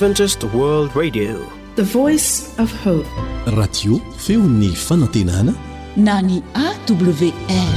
Adventist World Radio, the voice of hope. Radio feony fanantenana na ny AWR.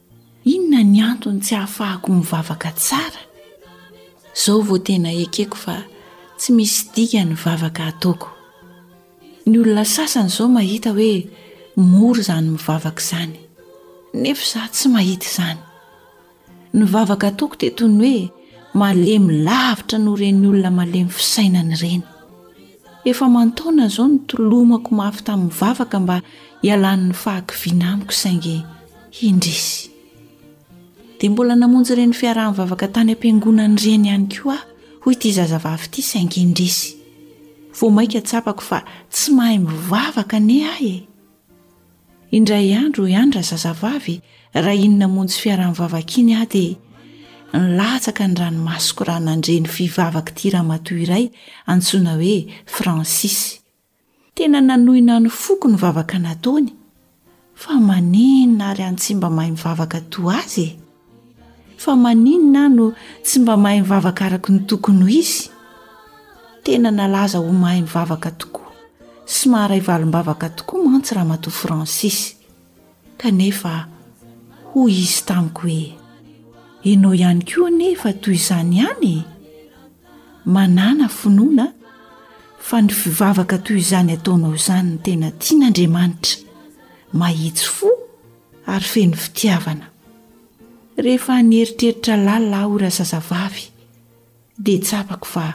Inona ny antony tsy ahafahako mivavaka tsara? Izao vao tena ekeko fa tsy misy dikany ny vavaka ataoko. Ny olona sasany izao mahita hoe mora izany mivavaka izany, nefa izaho tsy mahita izany. Ny vavaka ataoko dia toy ny hoe malemy lavitra noho ireny olona malemy fisainana ireny. Efa aman-taonany izao nitolomako mafy tamin'ny vavaka mba hialan'ny fahakiviana amiko saingy, Indrisy. Dia mbola namonjy ireny fiaraha-mivavaka tany am-piangonana ireny ihany koa aho, hoy ity zazavavy ity saingy indrisy. Vao mainka tsapako fa tsy mahay mivavaka anie aho e! Indray andro ihany razazavavy raha iny namonjy fiaraha-mivavaka iny aho dia nilatsaka ny ranomasoko raha nandre ny fivavak'ity ramatoa iray antsoina hoe Francis. Tena nanohina ny foko ny vavaka nataony fa maninona ary any tsy mba mahay mivavaka toa azy e? Fa maninona any no tsy mba mahay mivavaka araka ny tokony ho izy? Tena nalaza ho mahay mivavaka tokoa sy maharay valim-bavaka tokoa mantsy Ramatoa Francis. Kanefa hoy izy tamiko hoe, Ianao ihany koa anefa toy izany ihany e! Manàna finoana fa ny fivavaka toy izany ataonao izany no tena tian'Andriamanitra, mahitsy fo ary feno fitiavana. Rehefa nieritreritra lalina aho razazavavy, dia tsapako fa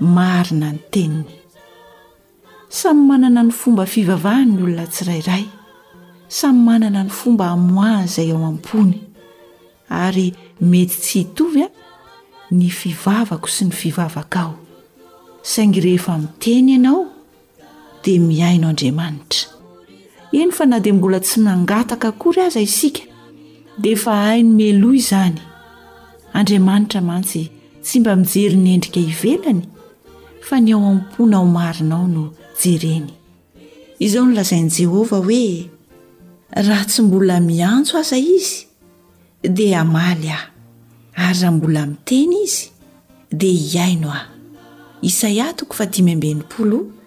marina ny teniny. Samy manana ny fomba fivavahany ny olona tsirairay. Samy manana ny fomba hamoahany izay ao am-pony. Ary mety tsy hitovy ny fivavako sy ny fivavakao. Saingy rehefa miteny ianao dia mihaino Andriamanitra. Eny fa na dia mbola tsy nangataka akory aza isika dia efa hainy mialoha izany. Andriamanitra mantsy tsy mba mijery ny endrika ivelany fa ny ao am-ponao marina ao no jereny izao no lazain'i jehovah hoe raha tsy mbola miantso aza izy dia amaly aho ary raha mbola miteny izy dia hihaino aho isaia toko fadimy ambenimpolo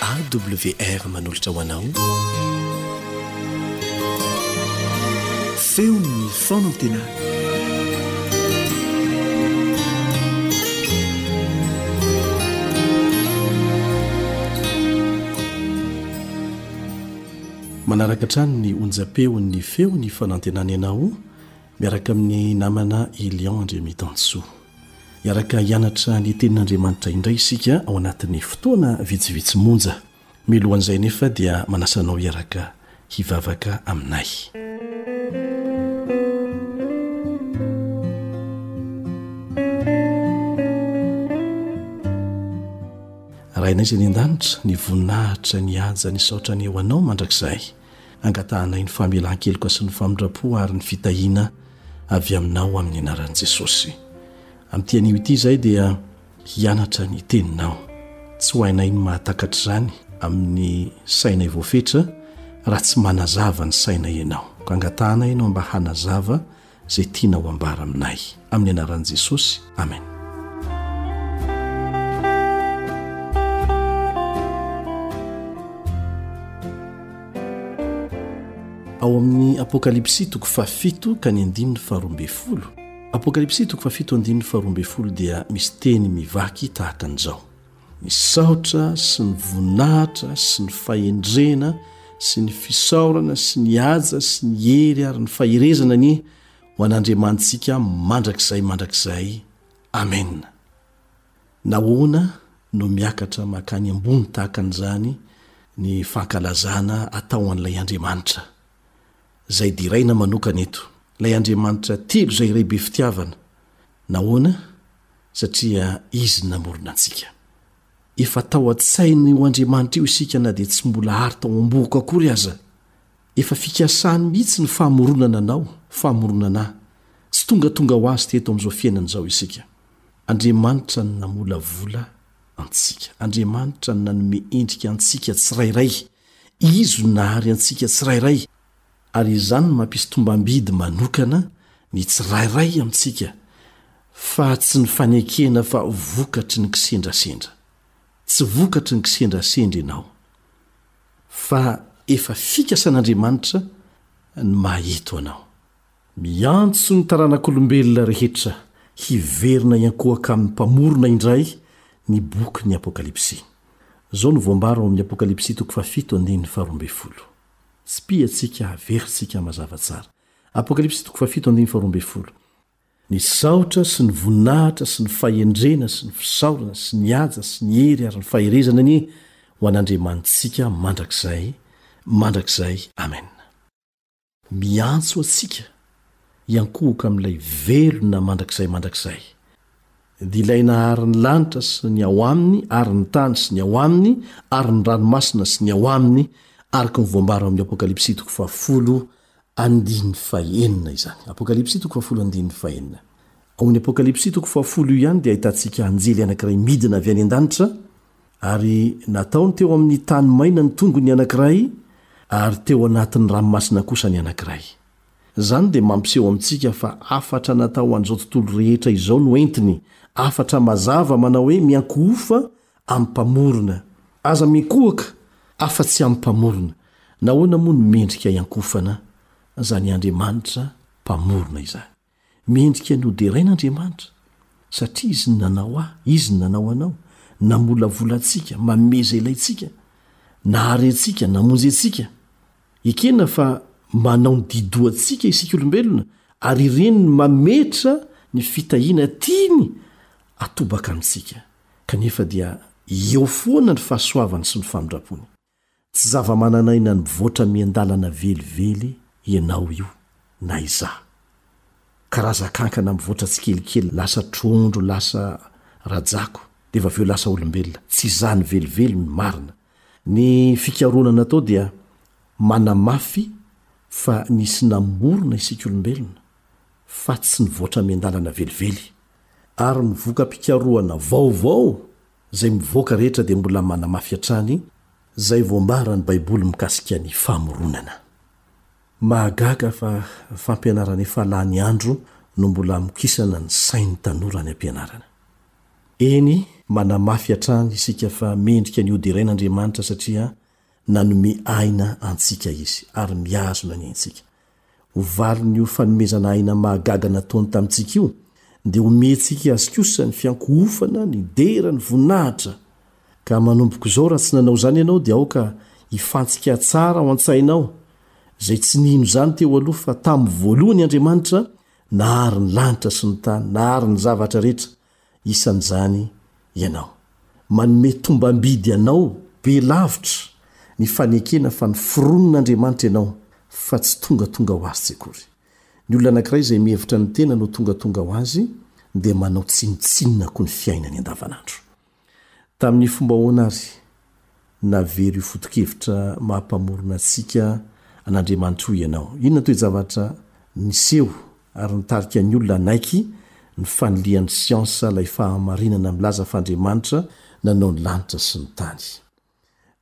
AWR manolotra ho anao feon'ny fanantenana. Manaraka hatrany ny onjam-peon'ny feon'ny fanantenana ianao Miaraka amin'ny namana Elion Andriamitansoa. Hiaraka hianatra ny Tenin'Andriamanitra indray isika ao anatin'ny fotoana vitsivitsy monja. Mialohan'izay anefa dia manasa anao hiaraka hivavaka aminay. Rainay izay any an-danitra, ny voninahitra nihaja nisaotra ny ho anao mandrakizay. Angatahanay ny famelan-keloka sy ny famindram-po ary ny fitahiana avy Aminao amin'ny anaran'i Jesosy. Amin'ity anio ity izahay dia hianatra ny Teninao. Tsy ho hainay ny mahatakatra izany amin'ny sainay voafetra raha tsy manazava ny sainay Ianao. Ka angatahanay Ianao mba hanazava izay tianao ambara aminay. Amin'ny anaran'i Jesosy, amen. Ao amin'ny Apokalypsy toko fahafito ka ny andininy faharoa ambin'ny folo, Apokalypsy toko fahafito andininy faharoa ambin'ny folo dia misy teny mivaky tahaka an'izao. Misaotra sy ny voninahitra sy ny fahendrena sy ny fisaorana sy ny haja sy ny hery ary ny faherezana anie ho an'Andriamanitsika mandrakizay mandrakizay. Amena. Nahoana no miakatra mankany ambony tahaka an'izany ny fankalazana atao an'ilay Andriamanitra? Izay deraina manokana eto. Ilay Andriamanitra telo izay iray be fitiavana. Nahoana? Satria Izy no namorona antsika. Efa tao an-tsain'io Andriamanitra io isika na dia tsy mbola hary tao am-boko akory aza. Efa fikasany mihitsy ny famoronana anao, famoronana ahy. Tsy tongatonga ho azy teto amin'izao fiainana izao isika. Andriamanitra no namolavola antsika. Andriamanitra no nanome endrika antsika tsirairay. Izy no nahary antsika tsirairay, ary izany no mampisy tombam-bidy manokana ny tsirairay amintsika, fa tsy ny fanekena fa vokatry ny kisendrasendra. Tsy vokatry ny kisendrasendra ianao, fa efa fikasan'Andriamanitra ny maha eto anao. Miantso ny taranak'olombelona rehetra hiverina hiankohoka amin'ny Mpamorona indray ny bokin'ny Apokalypsy. Izao no voambara ao amin'ny Apokalypsy toko fahafito andininy faharoa ambin'ny folo. Tsipia tsika haverintsika mazava tsara. Apokalypsy toko fahafito andininy faharoa ambin'ny folo. Ny saotra sy ny voninahitra sy ny fahendrena sy ny fisaorana sy ny haja sy ny hery ary ny faherezana anie ho an'Andriamanitsika mandrakizay mandrakizay. Amena. Miantso antsika hiankohoka amin'ilay velona mandrakizay mandrakizay. Dia ilay nahary ny lanitra sy ny ao aminy ary ny tany sy ny ao aminy ary ny ranomasina sy ny ao aminy, araka ny voambara ao amin'ny Apokalypsy toko fahafolo andininy fahenina izany. Apokalypsy toko fahafolo andininy fahenina. Ao amin'ny Apokalypsy toko fahafolo io ihany dia ahitantsika anjely anankiray midina avy any an-danitra Ary nataony teo amin' ny tany maina ny tongony anankiray, ary teo anatin' ny ranomasina kosa ny anankiray. Izany dia mampiseho amintsika fa hafatra natao an' izao tontolo rehetra izao no entiny, hafatra mazava manao hoe miankohofa amin' ny Mpamorona. Aza mikohoka afa-tsy amin' ny Mpamorona. Nahoana moa no mendrika hiankohofana izany Andriamanitra Mpamorona izany? Mendrika ny ho deraina Andriamanitra, satria Izy no nanao ahy, Izy no nanao anao, namolavola antsika, mameza ilaintsika, nahary antsika, namonjy antsika. Ekena fa manao ny didoantsika isika olombelona, ary ireny no mametra ny fitahiana tiany atobaka amintsika. Kanefa dia eo foana ny fahasoavany sy ny famindrampony. Tsy zava-manan'aina nivoatra miandalana velively ianao io na izaho. Karazan-kankana mivoatra tsikelikely lasa trondro lasa rajako dia avy eo lasa olombelona. Tsy izany velively ny marina. Ny fikarohana natao dia manamafy fa nisy namorona isika olombelona fa tsy nivoatra miandalana velively. Ary ny voka-pikarohana vaovao Izay mivoaka rehetra dia mbola manamafy hatrany izay voambaran'ny Baiboly mikasika ny famoronana. Mahagaga fa fampianarana efa lany andro no mbola hamokisana ny sain'ny tanora any am-pianarana. Eny, manamafy hatrany isika fa mendrika ny hoderain'Andriamanitra satria nanome aina antsika izy ary mihazona ny aintsika. ho valin'io fanomezana aina mahagaga nataony tamintsika io, dia homentsika azy kosa ny fiankohofana ny dera ny voninahitra. Ka manomboka izao raha tsy nanao izany ianao dia aoka hifantsika tsara ao an-tsainao izay tsy nino izany teo aloha fa tamin'ny voalohany Andriamanitra nahary ny lanitra sy ny tany, nahary ny zavatra rehetra, Isan'izany ianao. Manome tombam-bidy anao be lavitra ny fanekena fa noforonin'Andriamanitra ianao fa tsy tongatonga ho azy tsy akory. Ny olona anankiray izay mihevitra ny tena no tongatonga ho azy dia manao tsinontsinona koa ny fiainany andavanandro. Tamin'ny fomba ahoana ary? navery io foto-kevitra maha-Mpamorona antsika an'Andriamanitra io ianao. Inona ny toe-javatra niseho ary nitarika ny olona hanaiky ny fanilihan'ny siansa ilay fahamarinana milaza fa Andriamanitra nanao ny lanitra sy ny tany?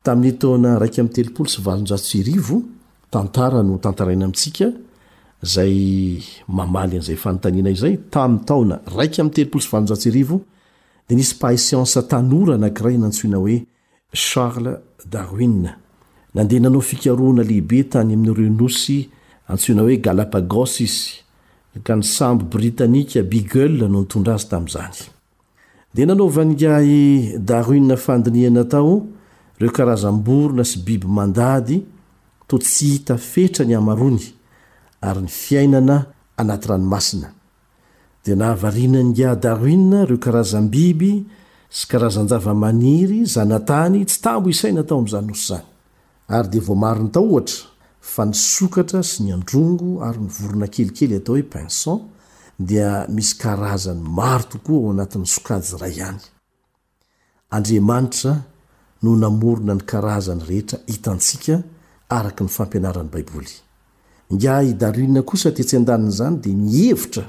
Tamin'ny taona iraika amby telopolo sy valonjato sy arivo, tantara no tantaraina amintsika izay mamaly an'izay fanontaniana izay, tamin'ny taona iraika amby telopolo sy valonjato sy arivo, dia nisy mpahay siansa tanora anankiray nantsoina hoe Charles Darwin nandeha nanao fikarohana lehibe tany amin'ireo nosy antsoina hoe Galapagos izy ka ny sambo britanika Beagle no nitondra azy tamin'izany. Dia nanaovan'ingahy Darwin fandinihana tao ireo karazam-borona sy biby mandady toa tsy hita fetra ny hamaroany ary ny fiainana anaty ranomasina, dia nahavarian'ingahy Darwin ireo karazam-biby sy karazan-javamaniry zanatany tsy tambo isaina tao amin'izany nosy izany, ary dia voamariny tao, ohatra, fa ny sokatra sy ny androngo ary ny vorona kelikely atao hoe pinson dia misy karazany maro tokoa ao anatin'ny sokajy iray ihany. Andriamanitra no namorona ny karazany rehetra hitantsika araka ny fampianaran'ny Baiboly. Ingahy i Darwin kosa tetsy an-danin'izany dia nihevitra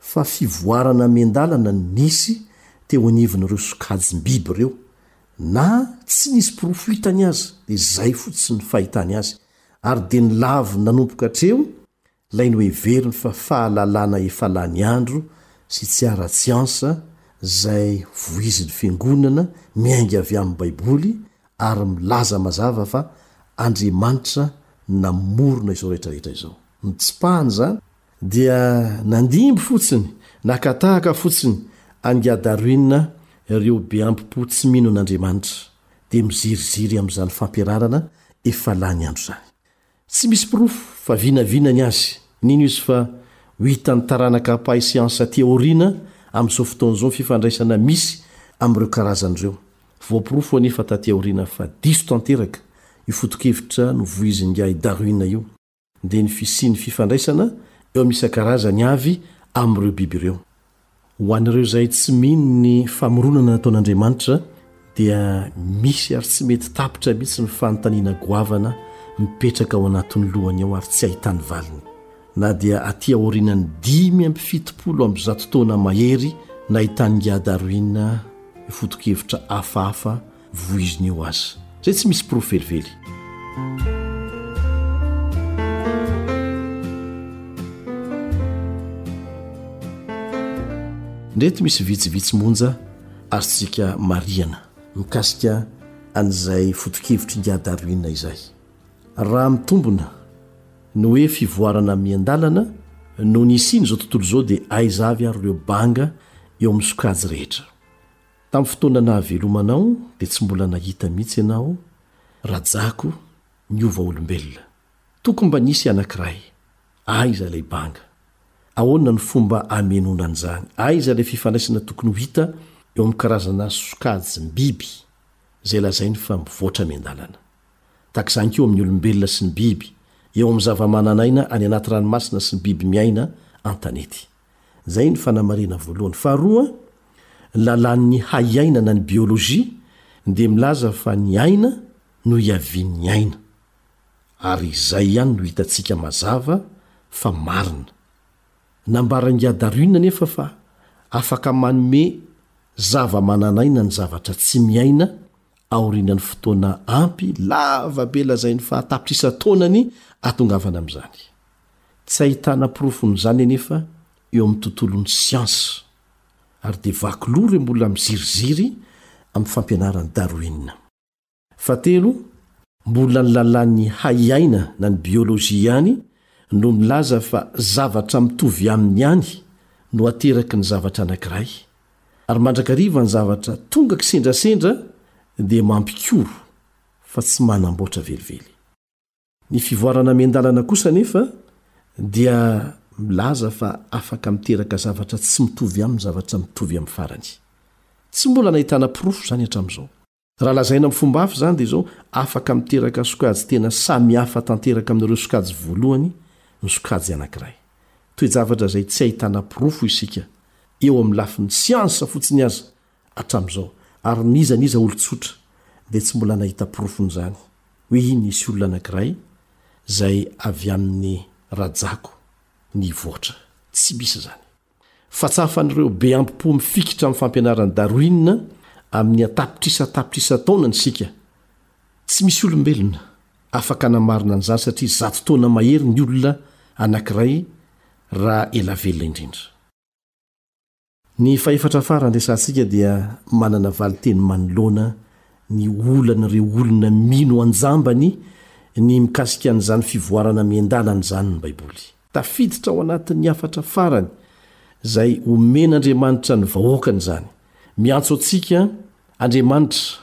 fa fivoarana miandalana no nisy teo anivon'ireo sokajim-biby ireo, na tsy nisy porofo hitany aza, dia izay fotsiny ny fahitany azy, ary dia nilavina nanomboka hatreo Ilay noheveriny fa fahalalana efa lany andro sy tsy ara-tsiansa izay voizin'ny Fiangonana miainga avy amin'ny Baiboly ary milaza mazava fa Andriamanitra namorona izao rehetrarehetra izao. Notsipahany izany dia nandimby fotsiny, nakatahaka fotsiny an'ingahy Darwin ireo beampi-po tsy mino an'Andriamanitra dia miziriziry amin'izany fampianarana efa lany andro izany. Tsy misy porofo fa vinavina ny azy. Nino izy fa ho hitan'ny taranaka mpahay siansa aty aoriana amin'izao fotoana izao ny fifandraisana misy amin'ireo karazany ireo. Voaporofo anefa taty aoriana fa diso tanteraka io foto-kevitra novoizin'ingahy Darwin io, dia ny fisian'ny fifandraisana eo amin'ny isan-karazany avy amin'ireo biby ireo. Ho an'ireo izay tsy mino ny famoronana nataon'Andriamanitra dia misy ary tsy mety tapitra mihitsy ny fanontaniana goavana mipetraka ao anatin'ny lohany ao ary tsy ahitany valiny. Na dia aty aorianan'ny dimy amby fitopolo amby zato taona mahery nahitàn'i Ngah Darwin foto-kevitra hafahafa vohiziny eo aza zay tsy misy porofo velively ndreto misy vitsivitsy monja azontsika marihana mikasika an'izay fotokevitry ingahy darwin izay raha mitombina ny hoe fivoarana miandalana no nisian'izao tontolo izao dia aiza avy ary ireo banga eo amin'ny sokajy rehetra Tamin'ny fotoana nahavelomanao dia tsy mbola nahita mihitsy ianao rajako niova olombelona. Tokony mba nisy anankiray. Aiza ilay banga? Ahoana ny fomba hamenoana an'izany? Aiza ilay fifandraisana tokony ho hita eo amin'ny karazana sokajim-biby izay lazainy fa mivoatra miandalana? Tahaka izany koa amin'ny olombelona sy ny biby, eo amin'ny zavamananaina any anaty ranomasina sy ny biby miaina an-tanety. Izay ny fanamarihana voalohany. Faharoa, ny lalàn'ny haiainana ny biolojia dia milaza fa ny aina no iavian'ny aina. Ary izay ihany no hitantsika mazava fa marina. Nambaran'Ingahy Darwin anefa fa afaka manome zava-manan'aina ny zavatra tsy miaina aorianan'ny fotoana ampy lava be lazain'ny fahatapitrisa-taonany ahatongavana amin'izany. Tsy ahitana porofon'izany anefa eo amin'ny tontolon'ny siansa, ary dia vaky loha ireo mbola miziriziry amin'ny fampianaran'i Darwin. Fahatelo, mbola ny lalàn'ny haiaina na ny biolojia ihany no milaza fa zavatra mitovy aminy ihany no ateraky ny zavatra anankiray, ary mandrakariva ny zavatra tonga kisendrasendra dia mampikoro fa tsy manamboatra velively. Ny fivoarana miandalana kosa anefa dia milaza fa afaka miteraka zavatra tsy mitovy aminy zavatra mitovy amin'ny farany. Tsy mbola nahitana porofo izany hatramin'izao. Raha lazaina amin'ny fomba hafa izany dia izao, afaka miteraka sokajy tena samy hafa tanteraka amin'ireo sokajy voalohany ny sokajy anankiray. Toe-javatra izay tsy ahitana porofo isika, eo amin'ny lafiny siansa fotsiny aza, Hatramin'izao, ary n'iza n'iza olon-tsotra dia tsy mbola nahita porofon'izany, hoe iny nisy olona anankiray izay avy amin'i Rajako nivoatra. Tsy misy izany. Fa tsy afa-n'ireo be ambo-po mifikitra amin'ny fampianaran'i Darwin amin'ny an-tapitrisa tapitrisa taonany isika. Tsy misy olombelona afaka hanamarina an'izany satria zato taona mahery ny olona anankiray raha ela velona indrindra. Ny fahefatra farany resahantsika dia manana valin-teny manoloana ny olan'ireo olona mino an-jambany ny mikasika an'izany fivoarana miandalana izany ny Baiboly. Tafiditra ao anatin'ny hafatra farany izay omen'Andriamanitra ny vahoakany izany. Miantso antsika Andriamanitra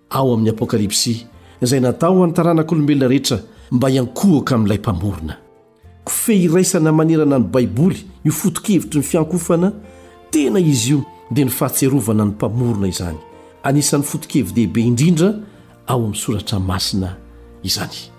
ao amin'ny Apokalypsy, izay natao ho an'ny taranak'olombelona rehetra mba hiankohoka amin'ilay Mpamorona. Kofehy iraisana manerana ny Baiboly io foto-kevitry ny fiankohofana tena izy io, dia ny fahatsiarovana ny Mpamorona izany. Anisan'ny foto-kevi-dehibe indrindra ao amin'ny Soratra Masina izany.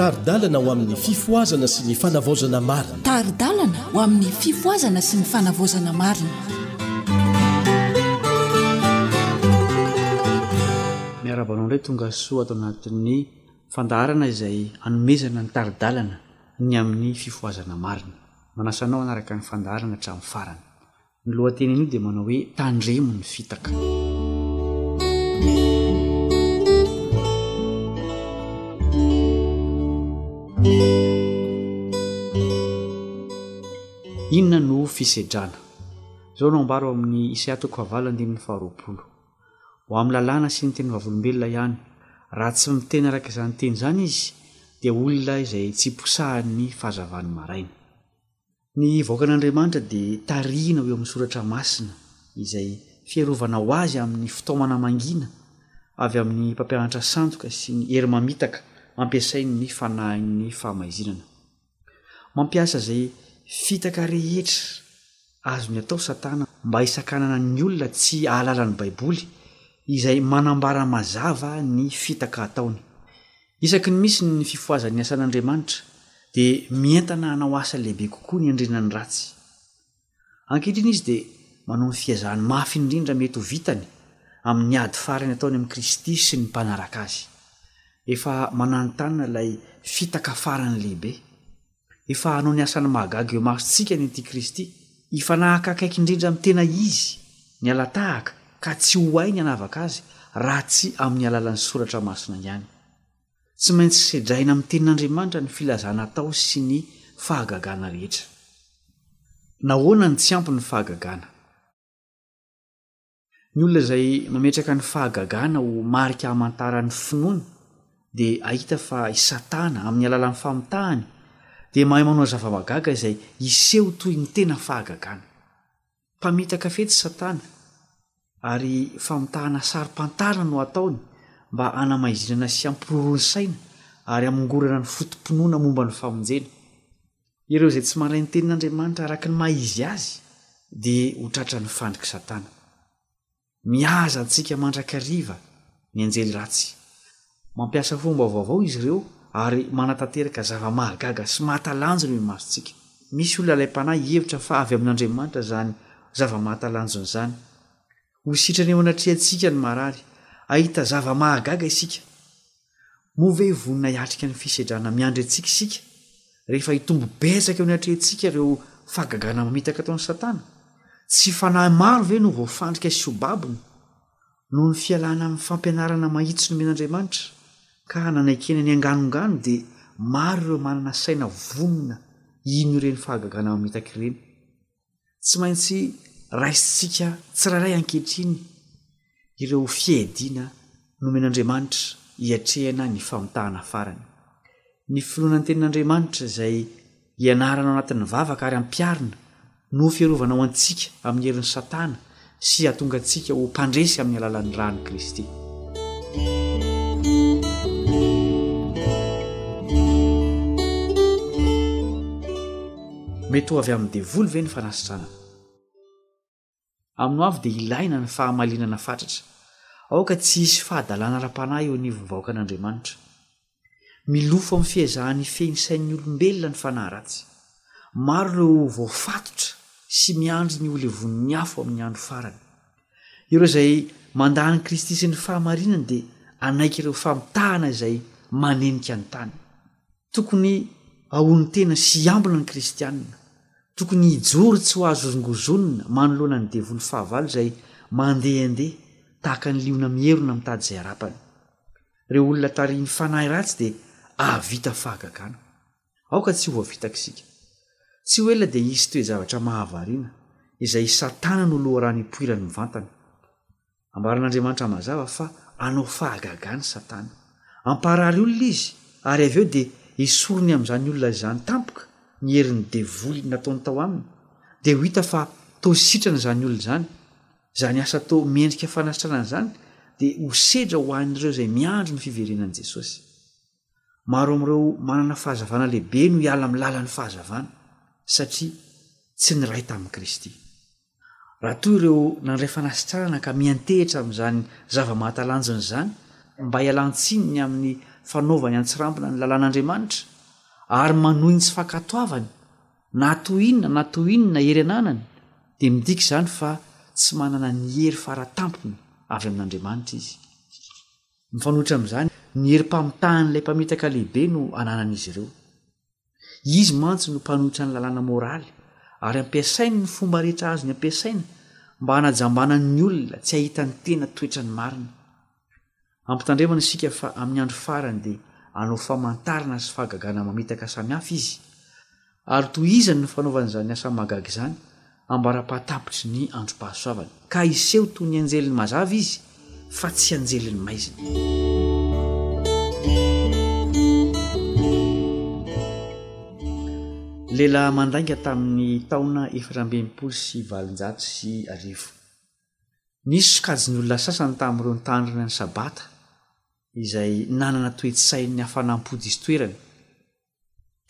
Tari-dalana ho amin'ny fifohazana sy ny fanavaozana marina. Tari-dalana ho amin'ny fifohazana sy ny fanavaozana marina. Miarahaba anao indray tongasoa ato anatin'ny fandaharana izay anomezana ny tari-dalana ny amin'ny fifohazana marina. Manasa anao hanaraka ny fandaharana hatramin'ny farany. Ny lohateny anio dia manao hoe Tandremo ny fitaka. Inona no fisedrana? Izao no ambaro amin'ny Isaia toko fahavalo andininy faharoapolo. Ho amin'ny lalàna sy ny teny vavolombelona ihany. Raha tsy miteny araka izany teny izany izy dia olona izay tsy posahan'ny fahazavan'ny maraina. Ny vahoakan'Andriamanitra dia tarihina ho eo amin'ny soratra masina, izay fiarovana ho azy amin'ny fitaomana mangina avy amin'ny mpampianatra sandoka sy ny hery mamitaka ampiasain'ny fanahin'ny fahamaizinana. Mampiasa izay fitaka rehetra azony atao Satana mba hisakanana ny olona tsy hahalala ny Baiboly, izay manambara mazava ny fitaka ataony. Isaky ny misy ny fifohazan'ny asan'Andriamanitra, dia mientana hanao asa lehibe kokoa ny andriana ny ratsy. Ankehitriny izy dia manao ny fiezahany mafy indrindra mety ho vitany amin'ny ady farany ataony amin'i Kristy sy ny mpanaraka azy. Efa mananontanona ilay fitaka farany lehibe. Efa hanao ny asany mahagaga eo imasontsika ny antikristy. Hifanahaka akaiky indrindra amin'ny tena izy ny halatahaka ka tsy ho hay ny hanavaka azy raha tsy amin'ny alalan'ny Soratra Masina ihany. Tsy maintsy sedraina amin'ny Tenin'Andriamanitra ny filazana atao sy ny fahagagana rehetra. Nahoana no tsy ampy ny fahagagana? Ny olona izay mametraka ny fahagagana ho marika hamantaran'ny finoany dia hahita fa i Satana, amin'ny alalan'ny famitahany, dia mahay manao zava-mahagaga izay hiseho toy ny tena fahagagana. Mpamitaka fety Satana, ary famitahana saro-pantara no ataony mba hanamaizinana sy hampiroroany saina ary hamongorana ny foto-pinoana momba ny famonjena. Ireo izay tsy mandray ny tenin'Andriamanitra araka ny maha izy azy dia ho tratran'ny fandrik'i Satana. Mihaza antsika mandrakariva ny anjely ratsy. Mampiasa fomba vaovao izy ireo ary manatanteraka zava-mahagaga sy mahatalanjona eo imasontsika. Misy olona alaim-panahy hihevitra fa avy amin'Andriamanitra izany zava-mahatalanjona izany. Ho sitrana eo anatrehantsika ny marary. Hahita zava-mahagaga isika. Moa ve vonona hiatrika ny fisedrana miandry antsika isika, rehefa hitombo betsaka eo anatrehantsika ireo fahagagana mamitaka ataon'i Satana? Tsy fanahy maro ve no voafandrika sy ho babony, noho ny fialana amin'ny fampianarana mahitsy nomen'Andriamanitra, ka nanekena ny anganongano, dia maro ireo manana saina vonona hino ireny fahagagana mamitaka ireny? tsy maintsy raisintsika tsirairay ankehitriny ireo fiadiana nomen'Andriamanitra hiatrehana ny famitahana farany. Ny finoana ny Tenin'Andriamanitra izay ianarana ao anatin'ny vavaka ary ampiharina no fiarovana ho antsika amin'ny herin'i Satana sy hahatonga antsika ho mpandresy amin'ny alalan'ny ran'i Kristy. Mety ho avy amin'ny devoly ve ny fanasitranana? Amin'ny ho avy dia ilaina ny fahamalinana fatratra. Aoka tsy hisy fahadalana ara-panahy eo anivon'ny vahoakan'Andriamanitra. Milofo amin'ny fiezahana hifehy ny sain'ny olombelona ny fanahy ratsy. Maro ireo voafatotra sy miandry ny ho levon'ny afo amin'ny andro farany. Ireo izay mandà an'i Kristy sy ny fahamarinany dia hanaiky ireo famitahana izay manenika ny tany. Tokony hahono tena sy hiambina ny Kristianina. Tokony hijoro tsy ho azo hozongozonina manoloana ny devoly fahavalo izay mandehandeha tahaka ny liona mierona mitady izay harapany. Ireo olona tarihin'ny fanahy ratsy dia hahavita fahagagana. Aoka tsy ho voafitaka isika. Tsy ho ela dia hisy toe-javatra mahavariana, izay i Satana no loharano hipoirany mivantana. Ambaran'Andriamanitra mazava fa hanao fahagagana i Satana. Hamparary olona izy, ary avy eo dia hesoriny amin'izany olona izany tampoka ny herin'ny devoly nataony tao aminy, dia ho hita fa toa sitrana izany olona izany. Izany asa atao miendrika fanasitranana izany dia ho sedra ho an'ireo izay miandry ny fiverenan'i Jesosy. Maro amin'ireo manana fahazavana lehibe no hiala amin'ny lalan'ny fahazavana, satria tsy niray tamin'i Kristy. Raha toa ireo nandray fanasitranana ka miantehitra amin'izany zava-mahatalanjona izany mba hialan-tsiny ny amin'ny fanaovany antsirambina ny lalàn'Andriamanitra, ary manohy ny tsy fankatoavany, Na toy inona na toy inona hery ananany, dia midika izany fa tsy manana ny hery fara tampony avy amin'Andriamanitra izy. Mifanohitra amin'izany, ny herim-pamitahan'ilay Mpamitaka Lehibe no ananan'izy ireo. Izy mantsy no mpanohitra ny lalàna moraly, ary ampiasainy ny fomba rehetra azony ampiasaina mba hanajambanany ny olona tsy hahita ny tena toetrany marina. Ampitandremana isika fa amin'ny andro farany dia hanao famantarana sy fahagagana mamitaka samihafa Izy. Ary tohizany ny fanaovany izany asa mahagaga izany ambara-pahatapitry ny androm-pahasoavany, ka hiseho toy ny anjeliny mazava Izy, fa tsy anjeliny maizina. Lehilahy mandainga tamin'ny taona efatra amby enimpolo sy valonjato sy arivo. Nisy sokajin'ny olona sasany tamin'ireo nitandrina ny Sabata izay nanana toe-tsain'ny hafanam-po diso toerana.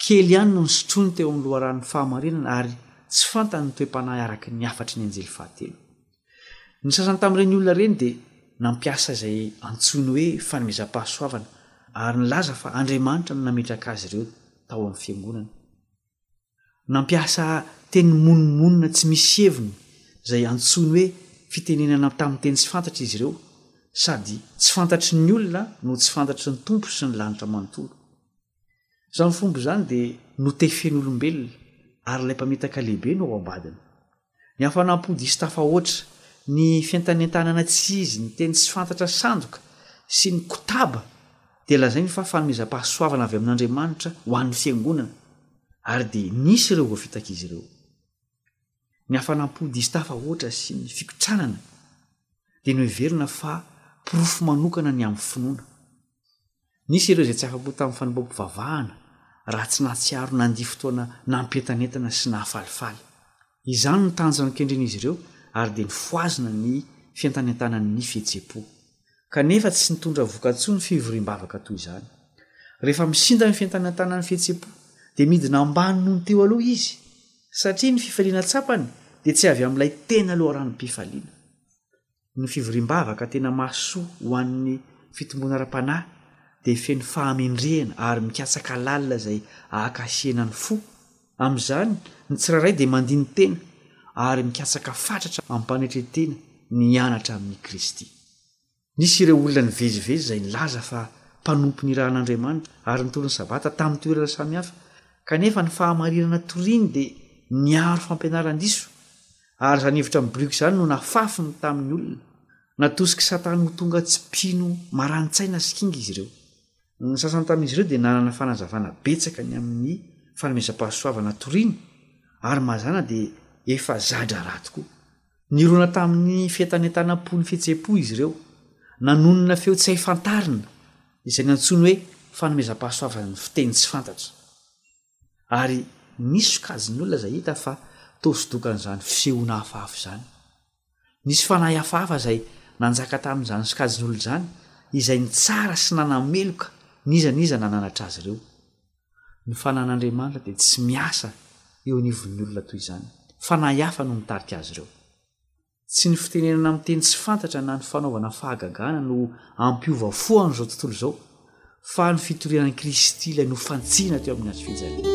Kely ihany no nisotrony teo amin'ny loharanon'ny fahamarinana ary tsy fantany ny toe-panahy araka ny hafatry ny anjely fahatelo. Ny sasany tamin'ireny olona ireny dia nampiasa izay antsoiny hoe fanomezam-pahasoavana ary nilaza fa Andriamanitra no nametraka azy ireo tao amin'ny fiangonana. Nampiasa teny monomonona tsy misy heviny izay antsoiny hoe fitenenana tamin'ny teny tsy fantatra izy ireo, sady tsy fantatry ny olona no tsy fantatry ny Tompo sy ny lanitra manontolo. Izany fomba izany dia notefen'olombelona, ary ilay mpamitaka lehibe no ao ambadiny. Ny hafanam-po diso tafahoatra, ny fientanentanana tsy izy, ny teny tsy fantatra sandoka sy ny kotaba dia lazainy fa fanomezam-pahasoavana avy amin'Andriamanitra ho an'ny Fiangonana ary dia nisy ireo voafitak'izy ireo. Ny hafanam-po diso tafahoatra sy ny fikotranana dia noheverina fa porofo manokana ny amin'ny finoana. Nisy ireo izay tsy afa-po tamin'ny fanompoam-pivavahana raha tsy nahatsiaro nandia fotoana nampientanentana sy nahafalifaly. Izany no tanjona nokendren'izy ireo ary dia nifohazina ny fientanentanan'ny fihetseham-po. Kanefa tsy nitondra voka-tsoa ny fivoriam-bavaka toy izany. Rehefa misintaka ny fientanentanan'ny fihetseham-po dia midina ambany noho ny teo aloha izy, satria ny fifaliana tsapany dia tsy avy amin'ilay tena loharanom-pifaliana. ny fivoriam-bavaka tena mahasoa ho an'ny fitomboana ara-panahy dia feno fahamendrehana ary mikatsaka lalina izay ahakasihana ny fo. Amin'izany, ny tsirairay dia mandini-tena ary mikatsaka fatratra amim-panetren-tena ny hianatra amin'i Kristy. Nisy ireo olona nivezivezy izay nilaza fa mpanompo nirahan'Andriamanitra ary nitory ny Sabata tamin'ny toerana samihafa, kanefa ny fahamarinana toriany dia niaro fampianaran-diso. Ary izany hevitra miborioka izany no nafafiny tamin'ny olona. Natosik'i Satana ho tonga tsy mpino marani-tsaina sy kinga izy ireo. Ny sasany tamin'izy ireo dia nanana fanazavana betsaka ny amin'ny fanomezam-pahasoavana torina, ary mazàna dia efa za-draharaha tokoa. Nirona tamin'ny fientanentanam-po ny fihetseham-po izy ireo, nanonona feo tsy hay fantarina, izay nantsoiny hoe fanomezam-pahasoavan'ny fiteny tsy fantatra. ary nisy sokajin'ny olona izay hita fa toa sodokan'izany fisehoana hafahafa izany. Nisy fanahy hafahafa izay nanjaka tamin'izany sokajin'olona izany, izay nitsara sy nanameloka n'iza n'iza nananatra azy ireo. Ny fanan'Andriamanitra dia tsy miasa eo anivon'ny olona toy izany. Fanahy hafa no mitarika azy ireo. Tsy ny fitenenana amin'ny teny tsy fantatra na ny fanaovana fahagagana no hampiova fo amin'izao tontolo izao, fa ny fitoriana an'i Kristy ilay nofantsihina teo amin'ny hazo fijaliana.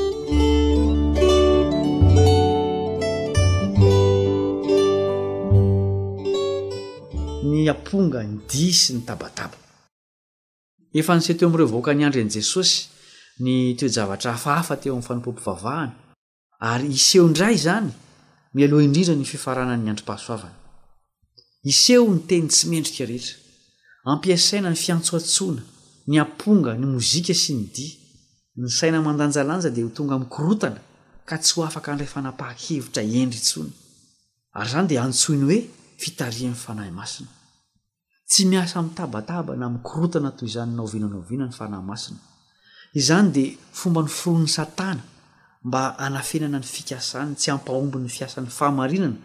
Ny amponga, ny dihy sy ny tabataba. Efa niseho teo amin'ireo vahoakan'ny andron'i Jesosy ny toe-javatra hafahafa teo amin'ny fanompoam-pivavahana. ary hiseho indray izany mialoha indrindra ny fifaranan'ny androm-pahasoavana. Hiseho ny teny tsy mendrika rehetra. Ampiasaina ny fiantsoantsoana, ny amponga, ny mozika sy ny dihy. Ny saina mandanjalanja dia ho tonga mikorontana ka tsy ho afaka handray fanapahan-kevitra hendry intsony. Ary izany dia antsoiny hoe fitarihan'ny Fanahy Masina. Tsy miasa mitabataba na mikorontana toy izany na oviana na oviana ny Fanahy Masina. Izany dia fomba noforonin'i Satana mba hanafenana ny fikasany tsy hampahomby ny fiasan'ny fahamarinana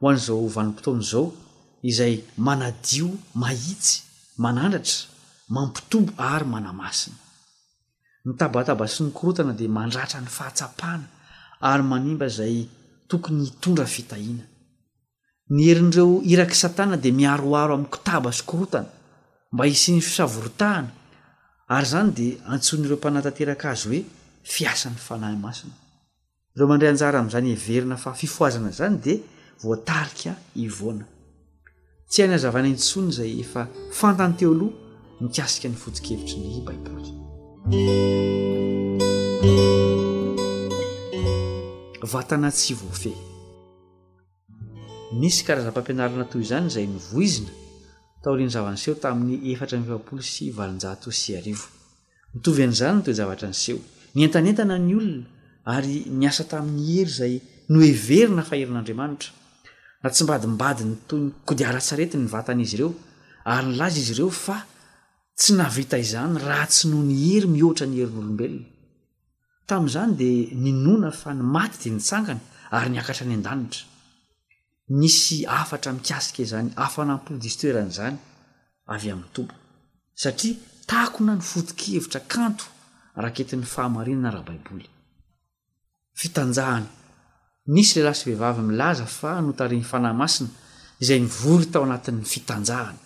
ho an'izao vanim-potoana izao izay manadio, mahitsy, manandratra, mampitombo ary manamasina. Ny tabataba sy ny korontana dia mandratra ny fahatsapana ary manimba izay tokony hitondra fitahiana. Ny herin'ireo irak'i Satana dia miharoharo amin'ny kotaba sy korontana mba hisian'ny fisavorotahana, ary izany dia antsoin'ireo mpanatanteraka azy hoe fiasan'ny fanahy masina. Ireo mandray anjara amin'izany heverina fa fifohazana izany dia voatarika hivoana. Tsy hay nazavaina intsony izay efa fantany teo aloha mikasika ny foto-kevitry ny Baiboly. Vatana tsy voafehy. Nisy karazam-pampianarana toy izany izay novoizina taorian'ny zava-niseho tamin'ny efatra amby efapolo sy valonjato sy arivo. Mitovy an'izany ny toe-javatra niseho. Nientanentana ny olona ary niasa tamin'ny hery izay noheverina fa herin'andriamanitra. Natsimbadimbadiny toy ny kodiaran-tsarety ny vatan'izy ireo, ary nilaza izy ireo fa tsy nahavita izany raha tsy noho ny hery mihoatra ny herin'olombelona. Tamin'izany dia ninoana fa ny maty dia nitsangana ary niakatra any an-danitra. Nisy hafatra mikasika izany hafanam-po diso toerana izany avy amin'ny Tompo, satria takona ny foto-kevitra kanto raketin'ny fahamarinana ara-baiboly. Fitanjahana. Nisy lehilahy sy vehivavy milaza fa notarihin'ny fanahy masina izay nivory tao anatin'ny fitanjahana.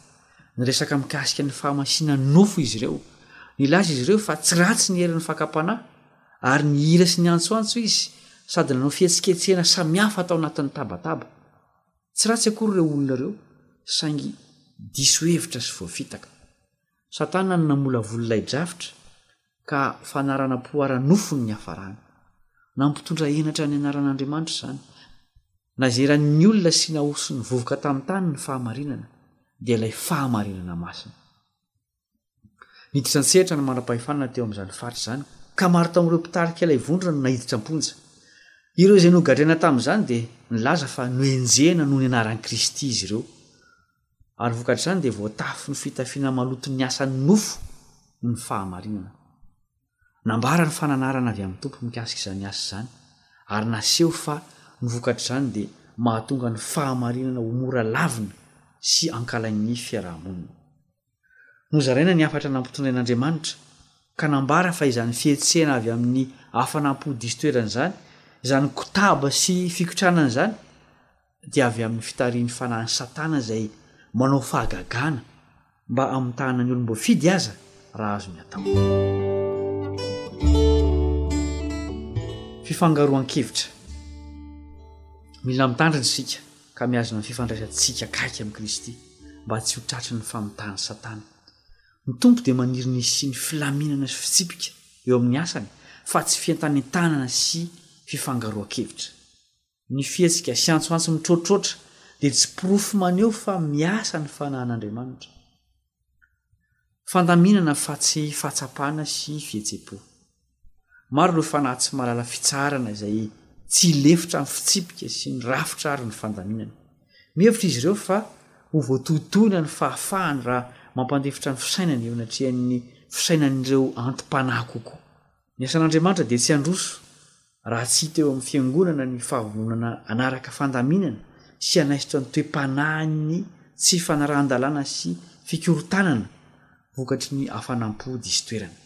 Niresaka mikasika ny fahamasiana nofo izy ireo. Nilaza izy ireo fa tsy ratsy ny herin'ny fakam-panahy, ary nihira sy niantsoantso izy sady nanao fihetsiketsehana samihafa tao anatin'ny tabataba. Tsy ratsy akory ireo olona ireo, saingy diso hevitra sy voafitaka. Satana no namolavola ilay drafitra ka fanarana-po ara-nofo no niafarany. Nampitondra henatra ny anaran'Andriamanitra izany. Nazeran'ny olona sy nahosony vovoka tamin'ny tany ny fahamarinana, dia ilay fahamarinana masina. Niditra an-tsehatra ny manam-pahefana teo amin'izany faritra izany, ka maro tamin'ireo mpitarika ilay vondrona no naiditra am-ponja. Ireo izay nogadraina tamin'izany dia nilaza fa nohenjehina noho ny anaran'i Kristy izy ireo. ary vokatr'izany dia voatafin'ny fitafiana maloton'ny asan'ny nofo ny fahamarinana. Nambara ny fananarana avy amin'ny Tompo mikasika izany asa izany, ary naseho fa ny vokatr'izany dia mahatonga ny fahamarinana ho mora lavina sy ankalain'ny fiaraha-monina. Nozaraina ny hafatra nampitondrain'Andriamanitra, ka nambara fa izany fihetsehana avy amin'ny hafanam-po diso toerana izany, izany kotaba sy fikotranana izany, dia avy amin'ny fitarihin'ny fanahin'i Satana izay manao fahagagana mba hamitahana ny olom-boafidy aza raha azony atao. Fifangaroan-kevitra. Mila mitandrina isika. ka mihazona ny fifandraisantsika akaiky amin'i Kristy mba tsy ho tratry ny famotahan'i Satana. Ny Tompo dia maniry ny hisian'ny filaminana sy fitsipika eo amin'ny asany fa tsy fientanentanana sy fifangaroan-kevitra. Ny fihetsika sy antsoantso mitroatroatra dia tsy porofo maneho fa miasa ny fanahin'Andriamanitra. Fandaminana fa tsy fahatsapana sy fihetsem-po. Maro ireo fanahy tsy mahalala fitsaharana izay tsy lefitra amin'ny fitsipika sy ny rafitra aron'ny fandaminana. Mihevitra izy ireo fa ho voatohitohina ny fahafahany raha mampandefitra ny fisainany eo anatrehan'ny fisainan'ireo anti-panahy kokoa. Ny asan'Andriamanitra dia tsy handroso raha tsy hita eo amin'ny Fiangonana ny fahavononana hanaraka fandaminana sy hanaisotra ny toe-panahin'ny tsy fanarahan-dalàna sy fikorontanana vokatry ny hafanam-po diso toerana.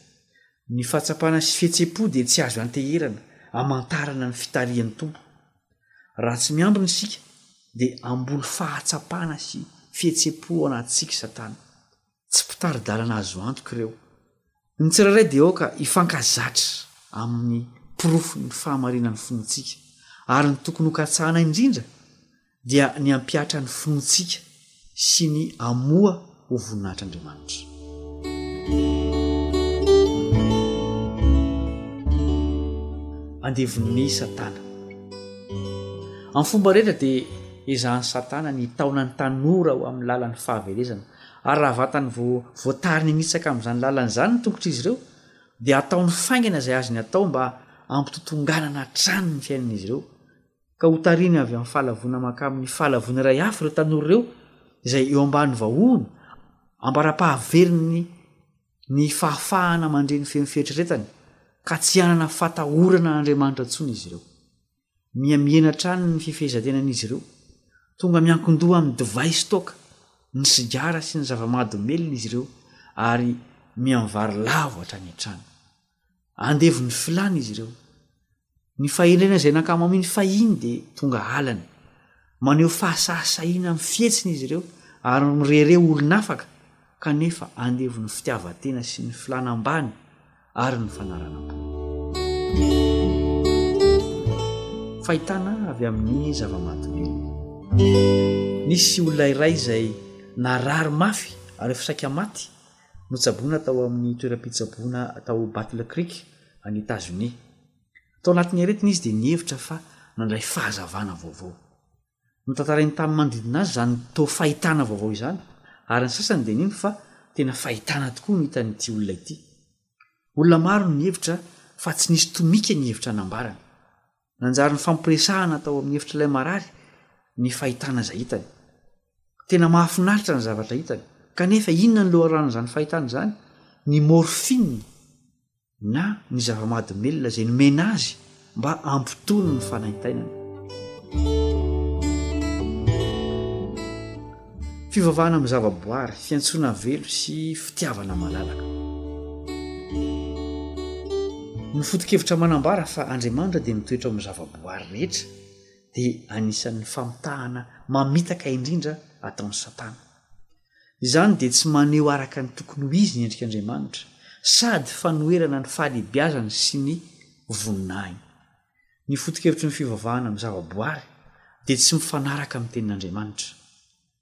Ny fahatsapana sy fihetsem-po dia tsy azo ianteherana hamantarana ny fitarihan'ny Tompo. Raha tsy miambina isika dia hamboly fahatsapana sy fihetsem-po ao anatintsika Satana. Tsy mpitari-dalana azo antoka ireo. Ny tsirairay dia aoka hifankazatra amin'ny porofon'ny fahamarinan'ny finoantsika, ary ny tokony hokatsahana indrindra dia ny hampihatra ny finoantsika sy ny hamoha ho voninahitr'Andriamanitra. Andevon'i Satana. Amin'ny fomba rehetra dia ezahan'i Satana ny hitaona ny tanora ho amin'ny lalan'ny fahaverezana. ary raha vatany vao voatariny hanitsaka amin'izany lalana izany ny tongotr'izy ireo, dia ataony faingana izay azony atao mba hampitotonganana hatrany ny fiainan'izy ireo, ka hotarihiny avy amin'ny fahalavoana mankamin'ny fahalavoana iray hafa ireo tanora ireo izay eo ambany vahohony, ambara-pahaveriny ny fahafahana mandre ny feon'ny fieritreretany, ka tsy hanana fatahorana Andriamanitra intsony izy ireo. Mihamihena hatrany ny fifehezan-tenan'izy ireo. Tonga miankin-doha amin'ny divay sy toaka, ny sigara sy ny zava-mahadomelina izy ireo ary mihamivary lavo hatrany an-trano. Andevon'ny filàna izy ireo. Ny fahendrena izay nankamamiany fahiny dia tonga halany. Maneho fahasahasahiana amin'ny fihetsiny izy ireo ary mirehareha olon'afaka, kanefa andevon'ny fitiavan-tena sy ny filàna ambany ary ny fanaranam-poana. Fahitana avy amin'ny zava-mahadomelina. Nisy olona iray izay narary mafy ary efa saika maty notsaboina tao amin'ny toeram-pitsaboana tao Battle Creek, any Etazonia. Tao anatin'ny aretina izy dia nihevitra fa nandray fahazavana vaovao. Notantarainy tamin'ny manodidina azy izany toa fahitana vaovao izany, ary ny sasany dia nino fa tena fahitana tokoa no hitan'ity olona ity. Olona maro no nihevitra fa tsy nisy tomika ny hevitra nambarany. Nanjary nifampiresahana tao amin'ny efitr'ilay marary ny fahitana izay hitany. Tena mahafinaritra ny zavatra hitany. Kanefa inona ny loharanon'izany fahitana izany? Ny môrfina. na ny zava-mahadomelina izay nomena azy mba hampitony ny fanaintainana. Fivavahana amin'ny zavaboary, fiantsoana velo sy fitiavana malalaka. Ny foto-kevitra manambara fa Andriamanitra dia mitoetra ao amin'ny zavaboary rehetra dia anisan'ny famitahana mamitaka indrindra ataon'i Satana. Izany dia tsy maneho araka ny tokony ho izy ny endrik'Andriamanitra, sady fanoherana ny fahalehibiazany sy ny voninahiny. Ny foto-kevitry ny fivavahana amin'ny zavaboary dia tsy mifanaraka amin'ny Tenin'Andriamanitra.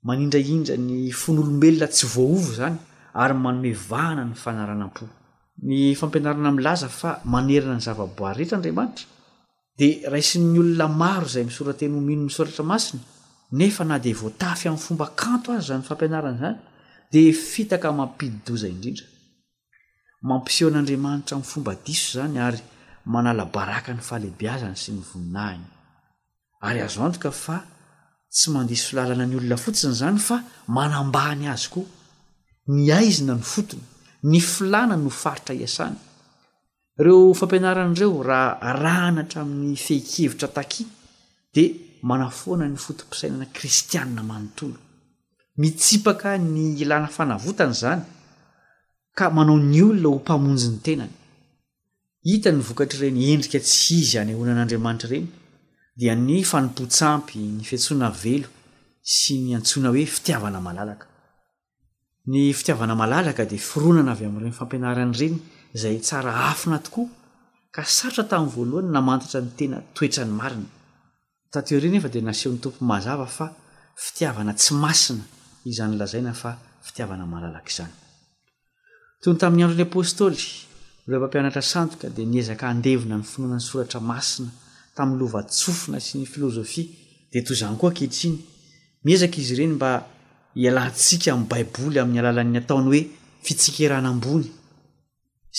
Manindrahindra ny fon'olombelona tsy voaova izany ary manome vahana ny fanaranam-po. Ny fampianarana milaza fa manerana ny zavaboary rehetra Andriamanitra. dia raisin'ny olona maro izay misora-teny ho mino ny Soratra Masina, nefa na dia voatafy amin'ny fomba kanto aza izany fampianarana izany, dia fitaka mampidi-doza indrindra. Mampiseho an'Andriamanitra amin'ny fomba diso izany ary manala baraka ny fahalehibiazany sy ny voninahiny. Ary azo antoka fa tsy mandiso lalana ny olona fotsiny izany fa manambany azy koa. Ny aizina no fotony, ny filàna no faritra iasany. Ireo fampianarana ireo, raha arahana hatramin'ny fehin-kevitra takia, dia manafoana ny foto-pisainana kristiana manontolo. Mitsipaka ny ilana fanavotana izany, ka manao ny olona ho mpamonjy ny tenany. Hita ny vokatr'ireny endrika tsy izy anehoana an'Andriamanitra ireny, dia ny fanompoan-tsampy, ny fiantsoana velona, sy ny antsoina hoe fitiavana malalaka. Ny fitiavana malalaka dia fironana avy amin'ireny fampianarana ireny izay tsara afina tokoa ka sarotra tamin'ny voalohany namantatra ny tena toetrany marina. Taty aoriana anefa dia nasehon'ny Tompo mazava fa fitiavana tsy masina izany lazaina fa fitiavana malalaka izany. Toy ny tamin'ny andron'ny apostoly, ireo mpampianatra sandoka dia niezaka handevina ny finoana ny Soratra Masina tamin'ny lovantsofina sy ny filozofia, dia toy izany koa ankehitriny. Miezaka izy ireny mba hialantsika amin'ny Baiboly amin'ny alalan'ny ataony hoe fitsikerana ambony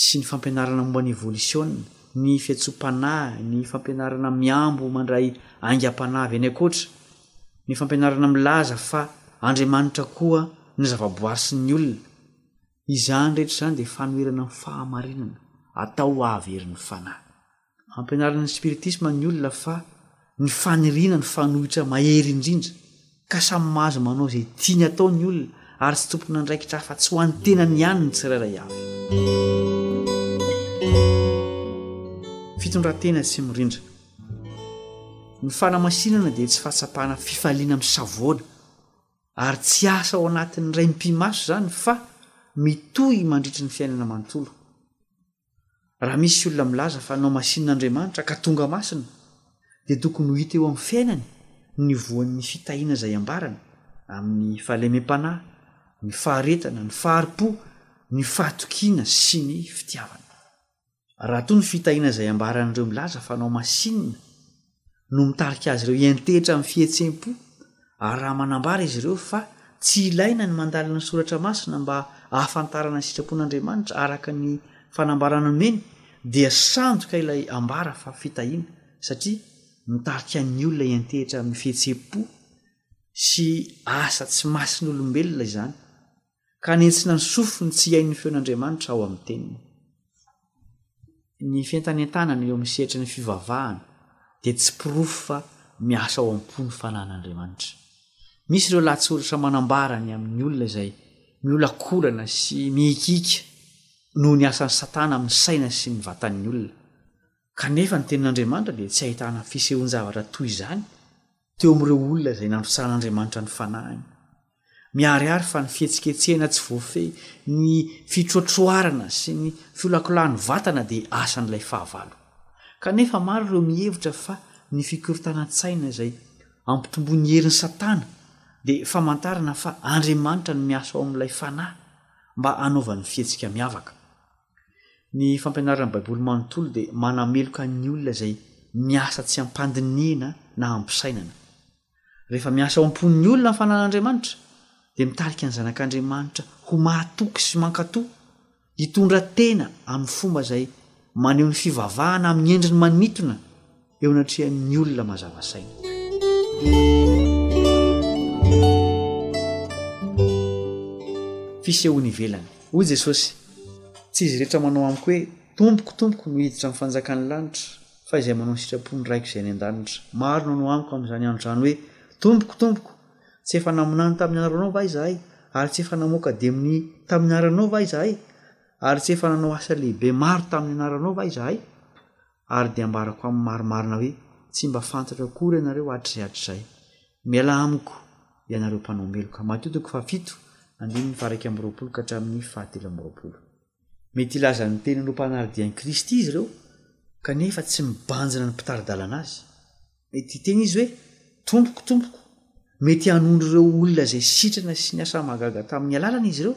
sy ny fampianarana momba ny evolisiona, ny fihetsoam-panahy, ny fampianarana mihambo mandray aingam-panahy avy any ankoatra, ny fampianarana milaza fa Andriamanitra koa ny zavaboary sy ny olona. Izany rehetra izany dia fanoherana ny fahamarinana atao ho ahaverin'ny fanahy. Ampianarin'ny spiritisma ny olona fa ny faniriana no fanohitra mahery indrindra, ka samy mahazo manao izay tiany atao ny olona ary tsy tompon'andraikitra afa-tsy ho an'ny tenany ihany ny tsirairay avy. Fitondran-tena tsy mirindra. Ny fanamasinana dia tsy fahatsapana fifaliana misavoana. Ary tsy asa ao anatin'ny iray mipi-maso izany fa mitohy mandritry ny fiainana manontolo. Raha misy olona milaza fa nohamasinina Andriamanitra ka tonga masina dia tokony ho hita eo amin'ny fiainany ny voan'ny fitahiana izay ambarany amin'ny fahalemem-panahy, ny faharetana, ny fahari-po, ny fahatokiana sy ny fitiavana. Raha toa ny fitahiana izay ambaran'ireo milaza fa anao masinina no mitarika azy ireo hiantehitra amin'ny fihetsem-po ary raha manambara izy ireo fa tsy ilaina ny mandalina ny soratra masina mba hahafantarana ny sitrapon'Andriamanitra araka ny fanambarana nomeny dia sandoka ilay ambara fa fitahiana satria mitarika ny olona hiantehitra amin'ny fihetsem-po sy asa tsy masin'olombelona izany ka hanentsina ny sofiny tsy hihain'ny feon'Andriamanitra ao amin'ny teniny. Ny fientanentanana eo amin'ny sehatry ny fivavahana dia tsy porofo fa miasa ao am-po ny fanahin'Andriamanitra. Misy ireo lahatsoratra manambara ny amin'ny olona izay miolakolana sy mihikiaka noho ny asan'i Satana amin'ny saina sy ny vatan'ny olona. Kanefa ny tenin'Andriamanitra dia tsy ahitana fisehoan-javatra toy izany teo amin'ireo olona izay nandrotsahan'Andriamanitra ny fanahiny. Miharihary fa ny fihetsiketsehana tsy voafehy, ny fitroatroarana sy ny fiolakolahan'ny vatana dia asan'ilay fahavalo. Kanefa maro ireo mihevitra fa ny fikorontanan-tsaina izay ampitomboin'ny herin'i Satana dia famantarana fa Andriamanitra no miasa ao amin'ilay fanahy mba hanaovany fihetsika miavaka. Ny fampianaran'ny Baiboly manontolo dia manameloka ny olona izay miasa tsy am-pandinihina na am-pisainana. Rehefa miasa ao am-pon'ny olona ny fananan'Andriamanitra, dia mitarika ny zanak'Andriamanitra ho mahatoky sy mankatò, hitondra tena amin'ny fomba izay maneho ny fivavahana amin'ny endriny manintona, eo anatrehan'ny olona mazava saina. Fisehoany ivelany. Hoy Jesosy, Tsy izy rehetra manao amiko hoe, Tompoko, tompoko, no hiditra amin'ny fanjakan'ny lanitra, fa izay manao ny sitrapon'ny Raiko izay any an-danitra. Maro no hanao amiko amin'izany andro izany hoe, Tompoko, tompoko, tsy efa naminany tamin'ny anaranao va izahay? Ary tsy efa namoaka demony tamin'ny anaranao va izahay? Ary tsy efa nanao asa lehibe maro tamin'ny anaranao va izahay? ary dia ambarako amin'ny marimarina hoe tsy mba fantatro akory ianareo hatrizay hatrizay. Mialà amiko, ianareo mpanao meloka. Matio toko fahafito, andininy faha-iraika amby roapolo ka hatramin'ny fahatelo amby roapolo. Mety hilaza ny tenany ho mpanara-dia an'i Kristy izy ireo, kanefa tsy mibanjina ny mpitari-dalana azy. Mety hiteny izy hoe, Tompoko, Tompoko! Mety hanondro ireo olona izay sitrana sy niasa mahagaga tamin'ny alalany izy ireo.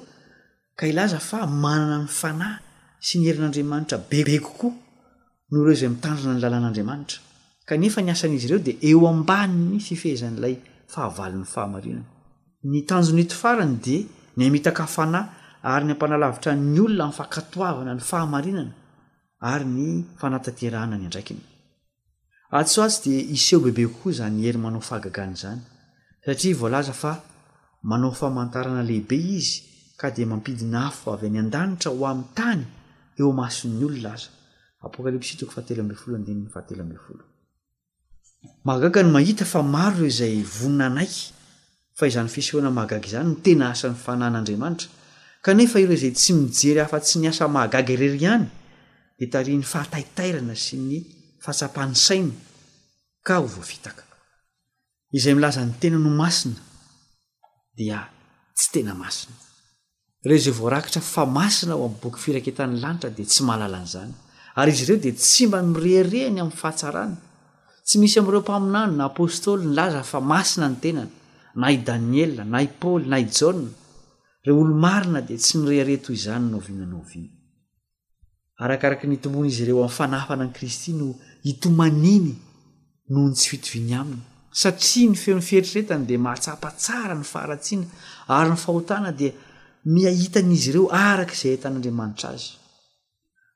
ka hilaza fa manana ny Fanahy sy ny herin'Andriamanitra bebe kokoa noho ireo izay mitandrina ny lalàn'Andriamanitra, kanefa ny asan'izy ireo dia eo ambanin'ny fifehezan'ilay fahavalon'ny fahamarinana. Ny tanjon'ito farany dia ny hamitaka fanahy ary ny hampanalavitra ny olona amin'ny fankatoavana ny fahamarinana ary ny fanatanterahana ny andraikiny. Atsy ho atsy dia hiseho bebe kokoa izany hery manao fahagagana izany, satria voalaza fa manao famantarana lehibe izy ka dia mampidina afo avy any an-danitra ho amin'ny tany eo imason'ny olona aza. Apokalypsy toko fahatelo ambin'ny folo andininy fahatelo ambin'ny folo. Mahagaga ny mahita fa maro ireo izay vonona hanaiky fa izany fisehoana mahagaga izany no tena asan'ny fanan'Andriamanitra, kanefa ireo izay tsy mijery afa-tsy ny asa mahagaga irery ihany dia tarihin'ny fahataitairana sy ny fahatsapan'ny sainy ka ho voafitaka. Izay milaza ny tenany ho masina dia tsy tena masina. Ireo izay voarakitra fa masina ao amin'ny boky firaketan'ny lanitra dia tsy mahalala an'izany, ary izy ireo dia tsy mba mirehareha ny amin'ny fahatsarana. Tsy misy amin'ireo mpaminany na apostoly nilaza fa masina ny tenany, na i Daniela, na i Paoly, na i Jaona. Ireo olo-marina dia tsy nirehareha toy izany na oviana na oviana. Arakaraka ny itomboan'izy ireo amin'ny fanafana an'i Kristy no itomaniany noho ny tsy fitoviany Aminy. Satria ny feon'ny fieritreretany dia mahatsapa tsara ny faharatsiana ary ny fahotana dia miahitan'izy ireo araka izay ahitan'Andriamanitra azy.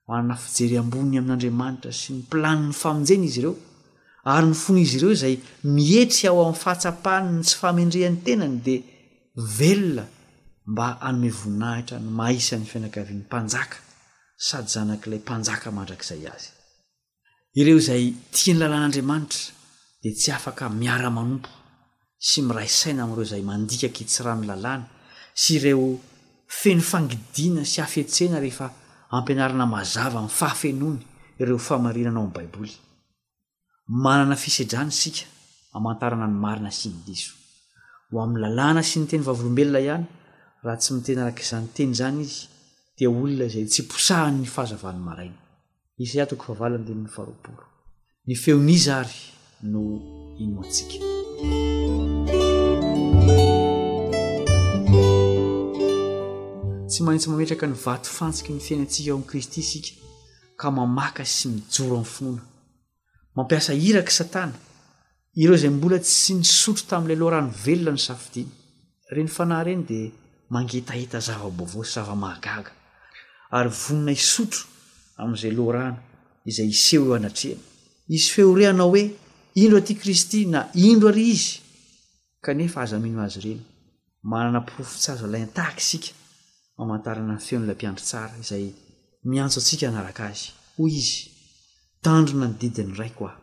Manana fijery ambony amin'Andriamanitra sy ny planin'ny famonjena izy ireo, ary ny fon'izy ireo izay mietry ao amin'ny fahatsapany ny tsy fahamendrehan'ny tenany dia velona mba hanome voninahitra ny maha isan' ny fianakavian'ny mpanjaka sady zanak'ilay mpanjaka mandrakizay azy. Ireo izay tia ny lalàn' Andriamanitra dia tsy afaka miara-manompo sy miray saina amin'ireo izay mandika an-kitsirano lalàna sy ireo feno fangidiana sy hafetsena rehefa ampianarina mazava amin'ny fahafenoany ireo famarinana ao amin'ny Baiboly. Manana fisedrana isika hamantarana ny marina sy ny diso. Ho amin'ny lalàna sy ny teny vavolombelona ihany, raha tsy miteny araka izany teny izany izy, dia olona izay tsy posahan'ny fahazavan'ny maraina. Isaia toko fahavalo andininy faharoapolo. Ny feon'iza àry no inoantsika? Tsy maintsy mametraka ny vatofantsiky ny fiainantsika ao amin'i Kristy isika. ka mamaka sy mijoro amin'ny finoana. Mampiasa irak'i Satana ireo izay mbola tsy nisotro tamin'ilay loharano velona nosafidiany. Ireny fanahy ireny dia mangetaheta zava-baovao sy zava-mahagaga, ary vonona hisotro amin'izay loharano izay hiseho eo anatrehany. Hisy feo re hanao hoe, Indro aty Kristy! na Indro àry Izy! Kanefa aza mino azy ireny. Manana porofo tsy azo alaina tahaka isika mamantarana ny feon'ilay Mpiandry Tsara izay miantso antsika hanaraka Azy. Hoy Izy, Tandrina ny didin'ny Raiko Aho.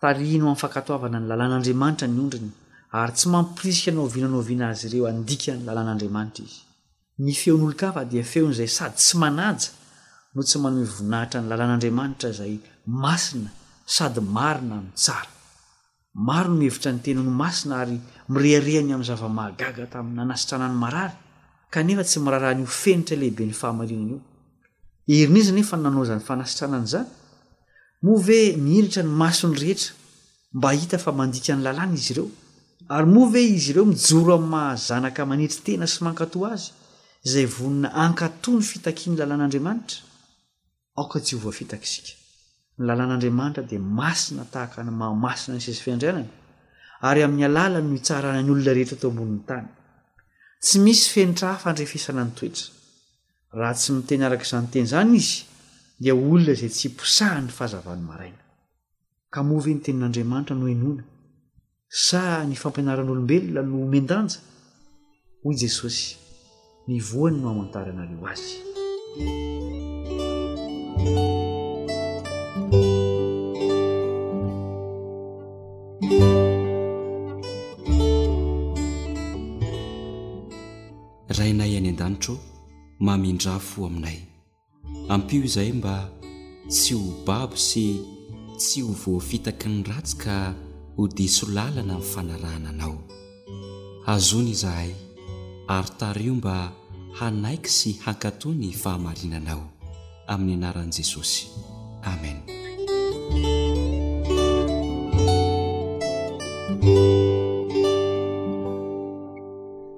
Tarihiny ho amin'ny fankatoavana ny lalàn'Andriamanitra ny ondriny, ary tsy mampirisika ny oviana na oviana azy ireo handika ny lalàn'Andriamanitra Izy. Ny feon'olon-kafa dia feon'izay sady tsy manaja no tsy manohy voninahitra ny lalàn'Andriamanitra izay masina sady marina no tsara. Maro no mihevitra ny teny ho masina ary mirehareha ny amin'ny zava-mahagaga tamin'ny nanasitrana ny marary, kanefa tsy miraharaha an'io fenitra lehiben'ny fahamarinana io. Herin'iza anefa no nanao izany fanasitranana izany? Moa ve nihilitra ny mason'ny rehetra mba hahita fa mandika ny Lalàna izy ireo? Ary moa ve izy ireo mijoro amin'ny maha-zanaka manetry tena sy mankatò Azy, izay vonona hankatò ny fitakian'ny Lalàn'Andriamanitra? Aoka tsy ho voafitaka isika. Ny lalàn'Andriamanitra dia masina tahaka ny maha masina ny seza fiandrianany, ary amin'ny alalany no hitsarana ny olona rehetra eto ambonin'ny tany. Tsy misy fenitra hafa handrefesana ny toetra. Raha tsy miteny araka izany teny izany izy, dia olona izay tsy posahan'ny fahazavan'ny maraina. Ka moa ve ny tenin'Andriamanitra no henoina? Sa ny fampianaran'olombelona no omen-danja? Hoy Jesosy, Ny voany no hamantaranareo azy. Rainay any an-danitra ô, mamindrafo aminay. Ampio izay mba tsy ho babo sy tsy ho voafitaky ny ratsy ka ho diso lalana amin'ny fanarahana anao. Hazòny izahay ary tariho mba hanaiky sy hankatò ny fahamarinanao. Amin'ny anaran'i Jesosy. Amen.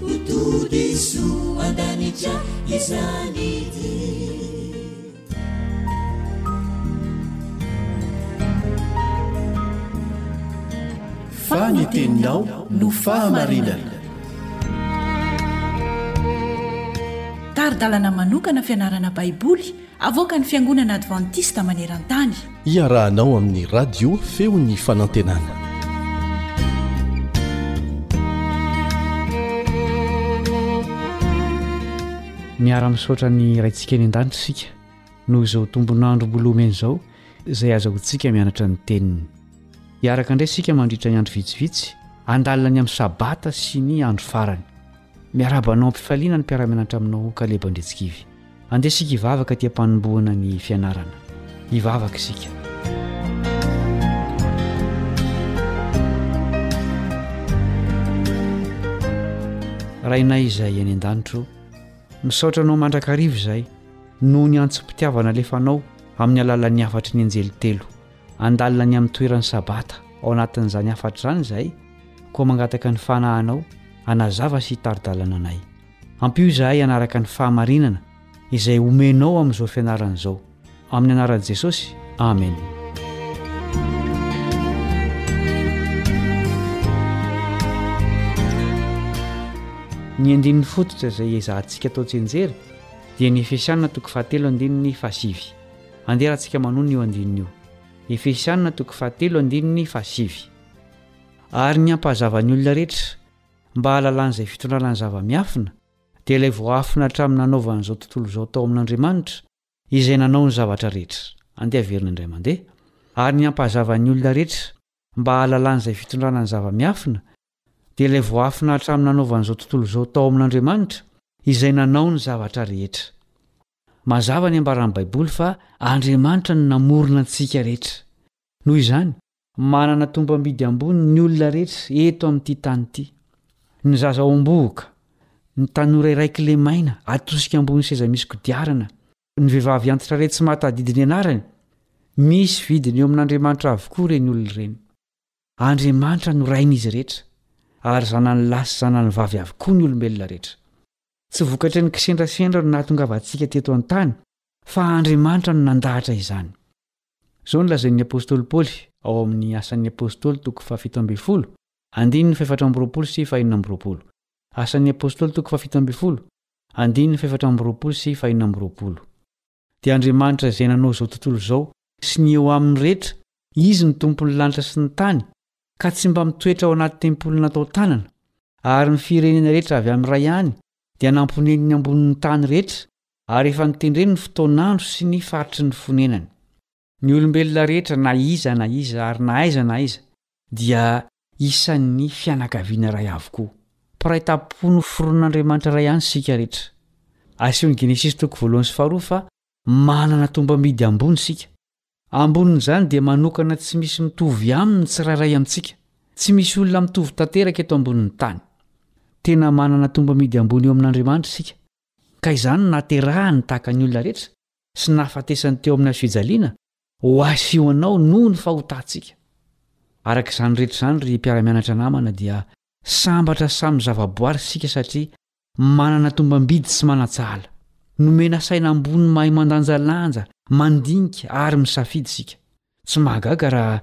Ho todiso an-danitra izany Fa ny teninao no fahamarinana. Tari-dalana manokana fianarana Baiboly Avoakan'ny Fiangonana Advantista maneran-tany. Iarahanao amin'ny Radio Feon'ny Fanantenana. Miara-misaotra ny Raintsika any an-danitra isika noho izao tombon'andro mbola omeny izao izay azahoantsika mianatra ny teniny. Hiaraka indray isika mandritra ny andro vitsivitsy handalina ny amin'ny sabata sy ny andro farany. Miarahaba anao am-pifaliana ny mpiara-mianatra aminao Kaleba Andriantsikivy. Andeha isika hivavaka aty am-panombohana ny fianarana. Hivavaka isika. Rainay izay any an-danitro, misaotra anao mandrakariva izahay noho ny antsom-pitiavana alefanao amin'ny alalan'ny hafatry ny anjely telo. Handalina ny amin'ny toeran'ny Sabata ao anatin'izany hafatra izany izahay, koa mangataka ny fanahanao hanazava sy hitari-dalana anay. Ampio izahay hanaraka ny fahamarinana izay omenao amin'izao fianarana izao. Amin'ny anaran'i Jesosy, amena. Ny andininy fototra izay hiezahantsika atao tsianjery dia ny Efesiana toko fahatelo andininy fahasivy. Andeha arantsika manonona io andininy io. Efesiana toko fahatelo andininy fahasivy. Ary ny hampahazava ny olona rehetra, mba hahalalany izay fitondrana ny zava-miafina, dia ilay voaafina hatramin'ny nanaovany izao tontolo izao tao amin'Andriamanitra, izay nanao ny zavatra rehetra. Andeha averina indray mandeha. Ary ny hampahazava ny olona rehetra, mba hahalalany izay fitondrana ny zava-miafina, dia ilay voaafina hatramin'ny nanaovany izao tontolo izao tao amin'Andriamanitra, izay nanao ny zavatra rehetra. Mazava ny ambaran'ny Baiboly fa Andriamanitra no namorona antsika rehetra. Noho izany, manana tombam-bidy ambony ny olona rehetra eto amin'ity tany ity. Ny zaza ao am-bohoka, ny tanora iray kilemaina atosika ambony seza misy kodiarana, ny vehivavy antitra iray tsy mahatadidy ny anarany, misy vidiny eo amin'Andriamanitra avokoa ireny olona ireny. Andriamanitra no Rain'izy rehetra, ary zanany lahy sy zanany vavy avokoa ny olombelona rehetra. Tsy vokatry ny kisendrasendra no nahatongavantsika teto an-tany, fa Andriamanitra no nandahatra izany. Izao no lazain'ny apostoly Paoly ao amin'ny Asan'ny Apostoly toko fahafito ambin'ny folo, andininy fahefatra amby roapolo sy fahenina amby roapolo. Asan'ny Apostoly toko fahafito ambin'ny folo, andininy fahefatra amby roapolo sy fahenina amby roapolo. dia Andriamanitra izay nanao izao tontolo izao sy ny eo aminy rehetra, Izy no Tompon'ny lanitra sy ny tany, ka tsy mba mitoetra ao anaty tempoly natao tanana, ary ny firenena rehetra avy amin'ny Ray any dia namponeniny ambonin'ny tany rehetra, ary efa notendreny ny fotoan'andro sy ny faritry ny fonenany. Ny olombelona rehetra na iza na iza ary na aiza na aiza dia isan'ny fianakaviana iray avokoa. Mpiray tampo noforonin'Andriamanitra iray ihany isika rehetra. Asehon'i Genesisy toko voalohany sy faharoa fa manana tombam-bidy ambony isika. Ambonin'izany dia manokana tsy misy mitovy aminy ny tsirairay amintsika. Tsy misy olona mitovy tanteraka eto ambonin'ny tany. Tena manana tombam-bidy ambony eo amin'Andriamanitra isika. Ka izany no nahaterahany tahaka ny olona rehetra sy ny nahafatesany teo amin'ny hazo fijaliana ho ahy sy ho anao noho ny fahotantsika. Araka izany rehetra izany, ry mpiara-mianatra namana, dia sambatra samy zavaboary isika satria manana tombam-bidy tsy manan-tsahala. Nomena saina ambony mahay mandanjalanja, mandinika, ary misafidy isika. Tsy mahagaga raha